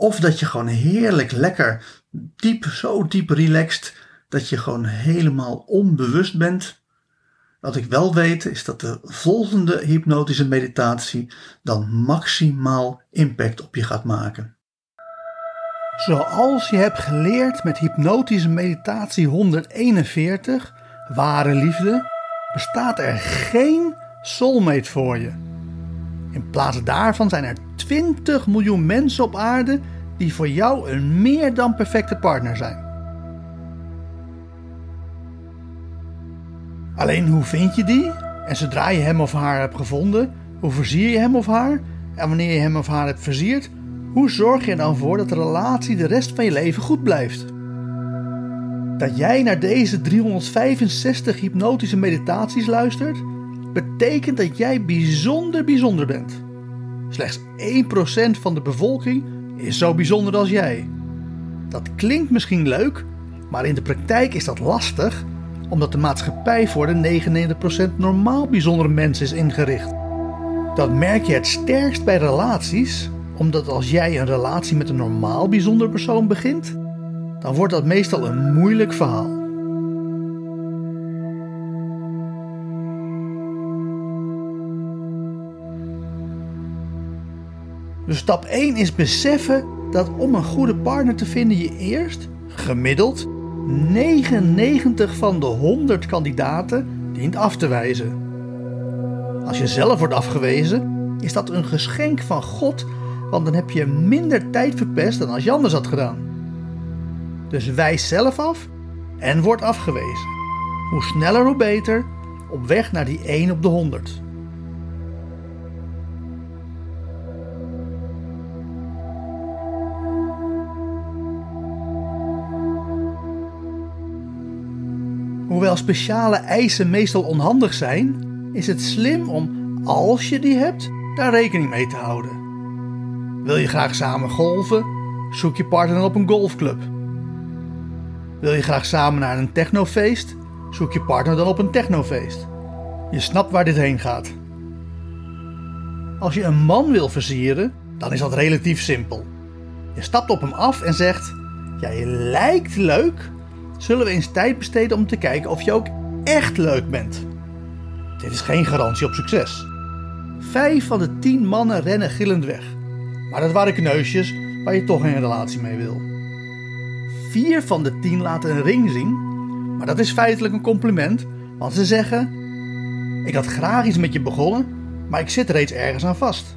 of dat je gewoon heerlijk lekker diep, zo diep relaxed, dat je gewoon helemaal onbewust bent. Wat ik wel weet is dat de volgende hypnotische meditatie dan maximaal impact op je gaat maken. Zoals je hebt geleerd met hypnotische meditatie 141, ware liefde, bestaat er geen soulmate voor je. In plaats daarvan zijn er 20 miljoen mensen op aarde die voor jou een meer dan perfecte partner zijn. Alleen hoe vind je die? En zodra je hem of haar hebt gevonden, hoe versier je hem of haar? En wanneer je hem of haar hebt versierd, hoe zorg je er dan voor dat de relatie de rest van je leven goed blijft? Dat jij naar deze 365 hypnotische meditaties luistert, betekent dat jij bijzonder bijzonder bent. Slechts 1% van de bevolking is zo bijzonder als jij. Dat klinkt misschien leuk, maar in de praktijk is dat lastig, omdat de maatschappij voor de 99% normaal bijzondere mensen is ingericht. Dat merk je het sterkst bij relaties, omdat als jij een relatie met een normaal bijzonder persoon begint, dan wordt dat meestal een moeilijk verhaal. Dus stap 1 is beseffen dat om een goede partner te vinden je eerst, gemiddeld, 99 van de 100 kandidaten dient af te wijzen. Als je zelf wordt afgewezen, is dat een geschenk van God, want dan heb je minder tijd verpest dan als je anders had gedaan. Dus wijs zelf af en word afgewezen. Hoe sneller hoe beter, op weg naar die 1 op de 100. Hoewel speciale eisen meestal onhandig zijn, is het slim om, als je die hebt, daar rekening mee te houden. Wil je graag samen golven? Zoek je partner op een golfclub. Wil je graag samen naar een technofeest? Zoek je partner dan op een technofeest. Je snapt waar dit heen gaat. Als je een man wil versieren, dan is dat relatief simpel. Je stapt op hem af en zegt: Jij lijkt leuk, zullen we eens tijd besteden om te kijken of je ook echt leuk bent. Dit is geen garantie op succes. Vijf van de tien mannen rennen gillend weg. Maar dat waren kneusjes waar je toch geen relatie mee wil. Vier van de tien laten een ring zien, maar dat is feitelijk een compliment, want ze zeggen: Ik had graag iets met je begonnen, maar ik zit reeds ergens aan vast.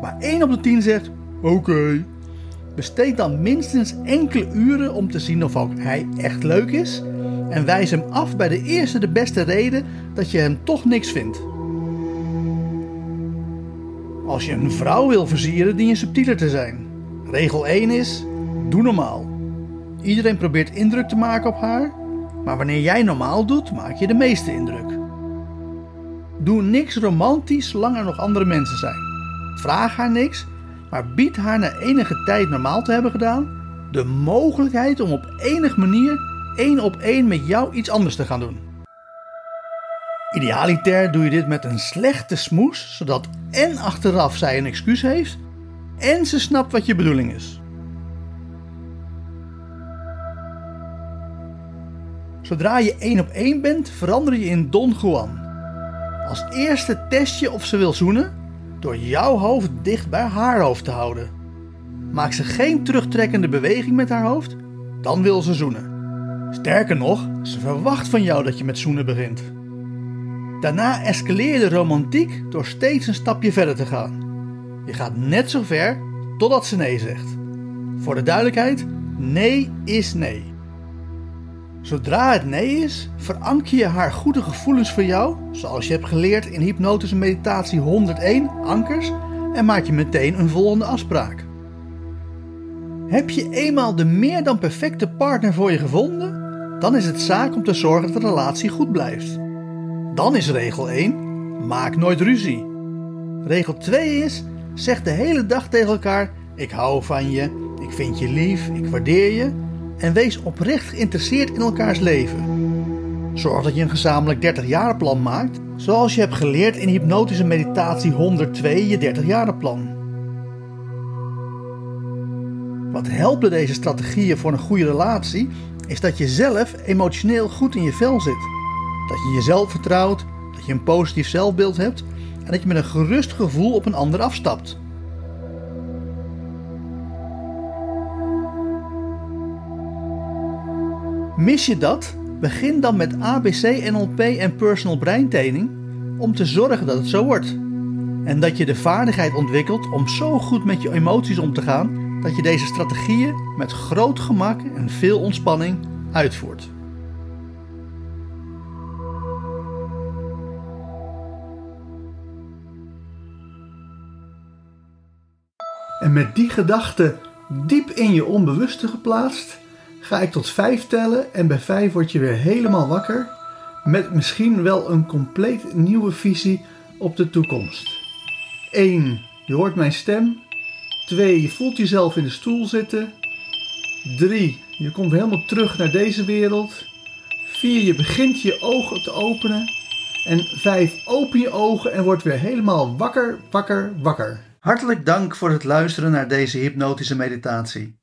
Maar één op de tien zegt: Oké, Besteed dan minstens enkele uren om te zien of ook hij echt leuk is en wijs hem af bij de eerste de beste reden dat je hem toch niks vindt. Als je een vrouw wil versieren, dien je subtieler te zijn. Regel 1 is: doe normaal. Iedereen probeert indruk te maken op haar, maar wanneer jij normaal doet, maak je de meeste indruk. Doe niks romantisch zolang er nog andere mensen zijn. Vraag haar niks maar biedt haar na enige tijd normaal te hebben gedaan de mogelijkheid om op enige manier één op één met jou iets anders te gaan doen. Idealiter doe je dit met een slechte smoes, zodat en achteraf zij een excuus heeft en ze snapt wat je bedoeling is. Zodra je één op één bent, verander je in Don Juan. Als eerste test je of ze wil zoenen door jouw hoofd dicht bij haar hoofd te houden. Maak ze geen terugtrekkende beweging met haar hoofd, dan wil ze zoenen. Sterker nog, ze verwacht van jou dat je met zoenen begint. Daarna escaleer de romantiek door steeds een stapje verder te gaan. Je gaat net zo ver totdat ze nee zegt. Voor de duidelijkheid, nee is nee. Zodra het nee is, veranker je haar goede gevoelens voor jou, zoals je hebt geleerd in hypnotische meditatie 101, ankers, en maak je meteen een volgende afspraak. Heb je eenmaal de meer dan perfecte partner voor je gevonden, dan is het zaak om te zorgen dat de relatie goed blijft. Dan is regel 1: maak nooit ruzie. Regel 2 is: zeg de hele dag tegen elkaar: ik hou van je, ik vind je lief, ik waardeer je en wees oprecht geïnteresseerd in elkaars leven. Zorg dat je een gezamenlijk 30-jarenplan maakt, zoals je hebt geleerd in hypnotische meditatie 102, je 30-jarenplan. Wat helpen deze strategieën voor een goede relatie, is dat je zelf emotioneel goed in je vel zit. Dat je jezelf vertrouwt, dat je een positief zelfbeeld hebt en dat je met een gerust gevoel op een ander afstapt. Mis je dat? Begin dan met ABC, NLP en personal breintraining om te zorgen dat het zo wordt. En dat je de vaardigheid ontwikkelt om zo goed met je emoties om te gaan dat je deze strategieën met groot gemak en veel ontspanning uitvoert. En met die gedachte diep in je onbewuste geplaatst, ga ik tot vijf tellen en bij vijf word je weer helemaal wakker met misschien wel een compleet nieuwe visie op de toekomst. 1. Je hoort mijn stem. 2. Je voelt jezelf in de stoel zitten. 3. Je komt helemaal terug naar deze wereld. 4. Je begint je ogen te openen. En 5. Open je ogen en word weer helemaal wakker, wakker, wakker. Hartelijk dank voor het luisteren naar deze hypnotische meditatie.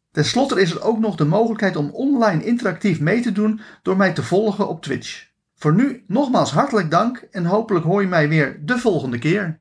Ten slotte is er ook nog de mogelijkheid om online interactief mee te doen door mij te volgen op Twitch. Voor nu nogmaals hartelijk dank en hopelijk hoor je mij weer de volgende keer.